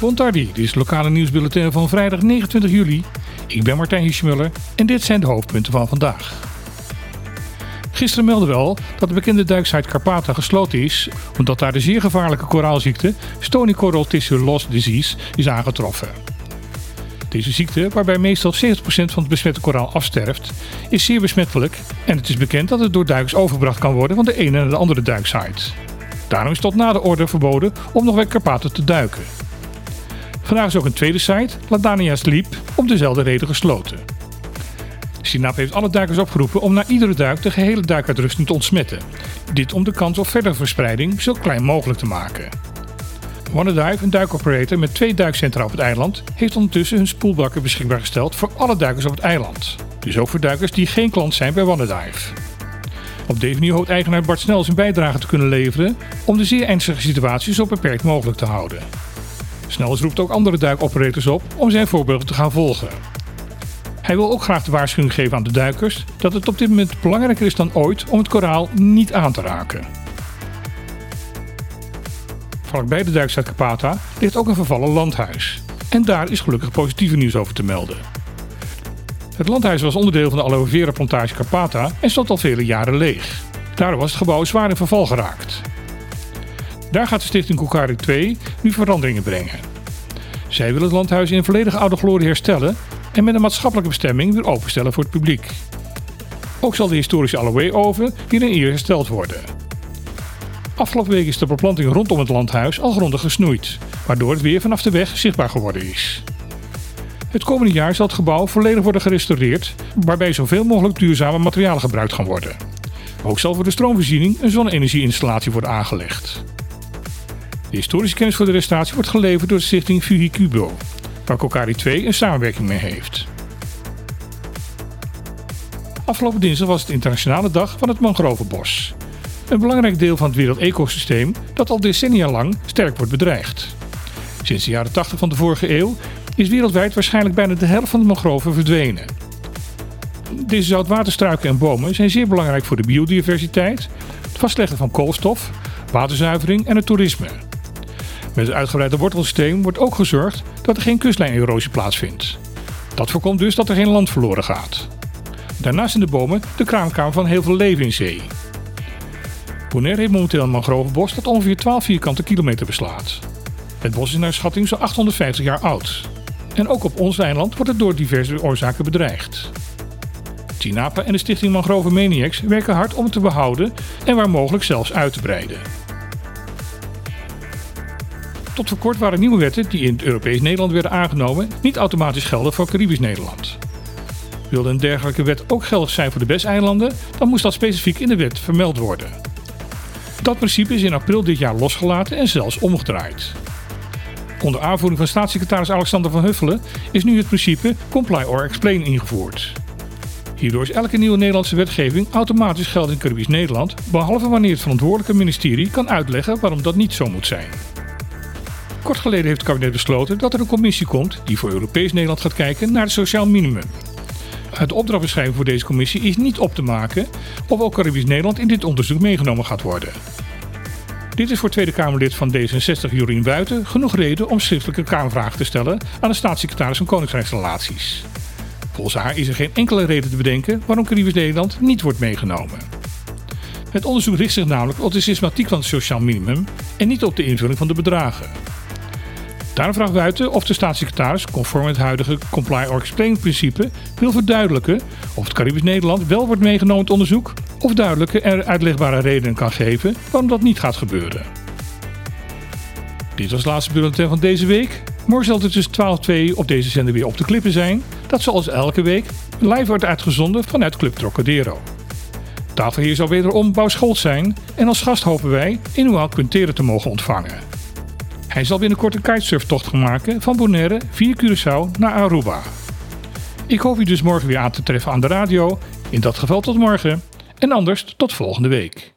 Bontardi, dit is lokale nieuwsbulletin van vrijdag 29 juli. Ik ben Martijn Hiesmuller en dit zijn de hoofdpunten van vandaag. Gisteren meldde wel dat de bekende duiksite Carpata gesloten is omdat daar de zeer gevaarlijke koraalziekte Stony Coral Tissue Loss Disease is aangetroffen. Deze ziekte, waarbij meestal 70% van het besmette koraal afsterft, is zeer besmettelijk en het is bekend dat het door duikers overgebracht kan worden van de ene naar de andere duiksite. Daarom is tot na de orde verboden om nog bij Carpata te duiken. Vandaag is ook een tweede site, Ladania Sleep, om dezelfde reden gesloten. Sinap heeft alle duikers opgeroepen om na iedere duik de gehele duikuitrusting te ontsmetten. Dit om de kans op verdere verspreiding zo klein mogelijk te maken. OneDive, een duikoperator met twee duikcentra op het eiland, heeft ondertussen hun spoelbakken beschikbaar gesteld voor alle duikers op het eiland. Dus ook voor duikers die geen klant zijn bij OneDive. Op deze manier hoopt eigenaar Bart Snel zijn bijdrage te kunnen leveren om de zeer ernstige situatie zo beperkt mogelijk te houden. Snels roept ook andere duikoperators op om zijn voorbeeld te gaan volgen. Hij wil ook graag de waarschuwing geven aan de duikers dat het op dit moment belangrijker is dan ooit om het koraal niet aan te raken. Vlakbij de duikstad Capata ligt ook een vervallen landhuis. En daar is gelukkig positieve nieuws over te melden. Het landhuis was onderdeel van de aloe vera plantage Carpata en stond al vele jaren leeg. Daardoor was het gebouw zwaar in verval geraakt. Daar gaat de stichting Kokari 2 nu veranderingen brengen. Zij willen het landhuis in volledige oude glorie herstellen en met een maatschappelijke bestemming weer openstellen voor het publiek. Ook zal de historische Aloe-oven weer in eer hersteld worden. Afgelopen week is de beplanting rondom het landhuis al grondig gesnoeid, waardoor het weer vanaf de weg zichtbaar geworden is. Het komende jaar zal het gebouw volledig worden gerestaureerd, waarbij zoveel mogelijk duurzame materialen gebruikt gaan worden. Ook zal voor de stroomvoorziening een zonne-energieinstallatie worden aangelegd. De historische kennis voor de restauratie wordt geleverd door de stichting Fuhicubo, waar Kokari 2 een samenwerking mee heeft. Afgelopen dinsdag was het internationale dag van het mangrovenbos. Een belangrijk deel van het wereldecosysteem dat al decennia lang sterk wordt bedreigd. Sinds de jaren 80 van de vorige eeuw is wereldwijd waarschijnlijk bijna de helft van de mangroven verdwenen. Deze zoutwaterstruiken en bomen zijn zeer belangrijk voor de biodiversiteit, het vastleggen van koolstof, waterzuivering en het toerisme. Met het uitgebreide wortelsysteem wordt ook gezorgd dat er geen kustlijnerosie plaatsvindt. Dat voorkomt dus dat er geen land verloren gaat. Daarnaast zijn de bomen de kraamkamer van heel veel leven in zee. Bonaire heeft momenteel een mangrovenbos dat ongeveer 12 vierkante kilometer beslaat. Het bos is naar schatting zo'n 850 jaar oud. En ook op ons eiland wordt het door diverse oorzaken bedreigd. Tinapa en de stichting Mangrove Maniacs werken hard om het te behouden en waar mogelijk zelfs uit te breiden. Tot voor kort waren nieuwe wetten die in het Europees Nederland werden aangenomen niet automatisch gelden voor Caribisch Nederland. Wilde een dergelijke wet ook geldig zijn voor de BES-eilanden, dan moest dat specifiek in de wet vermeld worden. Dat principe is in april dit jaar losgelaten en zelfs omgedraaid. Onder aanvoering van staatssecretaris Alexander van Huffelen is nu het principe Comply or Explain ingevoerd. Hierdoor is elke nieuwe Nederlandse wetgeving automatisch geldig in Caribisch Nederland, behalve wanneer het verantwoordelijke ministerie kan uitleggen waarom dat niet zo moet zijn. Kort geleden heeft het kabinet besloten dat er een commissie komt die voor Europees Nederland gaat kijken naar het sociaal minimum. Het opdrachtbeschrijving voor deze commissie is niet op te maken of ook Caribisch Nederland in dit onderzoek meegenomen gaat worden. Dit is voor Tweede Kamerlid van D66 Jorien Buiten genoeg reden om schriftelijke Kamervragen te stellen aan de staatssecretaris van Koninkrijksrelaties. Volgens haar is er geen enkele reden te bedenken waarom Caribisch Nederland niet wordt meegenomen. Het onderzoek richt zich namelijk op de systematiek van het sociaal minimum en niet op de invulling van de bedragen. Daarom vraagt Buiten of de staatssecretaris, conform het huidige comply or explain principe, wil verduidelijken of het Caribisch Nederland wel wordt meegenomen in het onderzoek of duidelijke en uitlegbare redenen kan geven waarom dat niet gaat gebeuren. Dit was het laatste bulletin van deze week. Morgen zal het tussen 12 en 2 op deze zender weer op de klippen zijn. Dat zoals elke week live wordt uitgezonden vanuit Club Trocadero. Tafelheer zal wederom Bouw Scholz zijn en als gast hopen wij Inuit Quintero te mogen ontvangen. Hij zal binnenkort een kitesurftocht gaan maken van Bonaire via Curaçao naar Aruba. Ik hoop u dus morgen weer aan te treffen aan de radio. In dat geval tot morgen. En anders tot volgende week.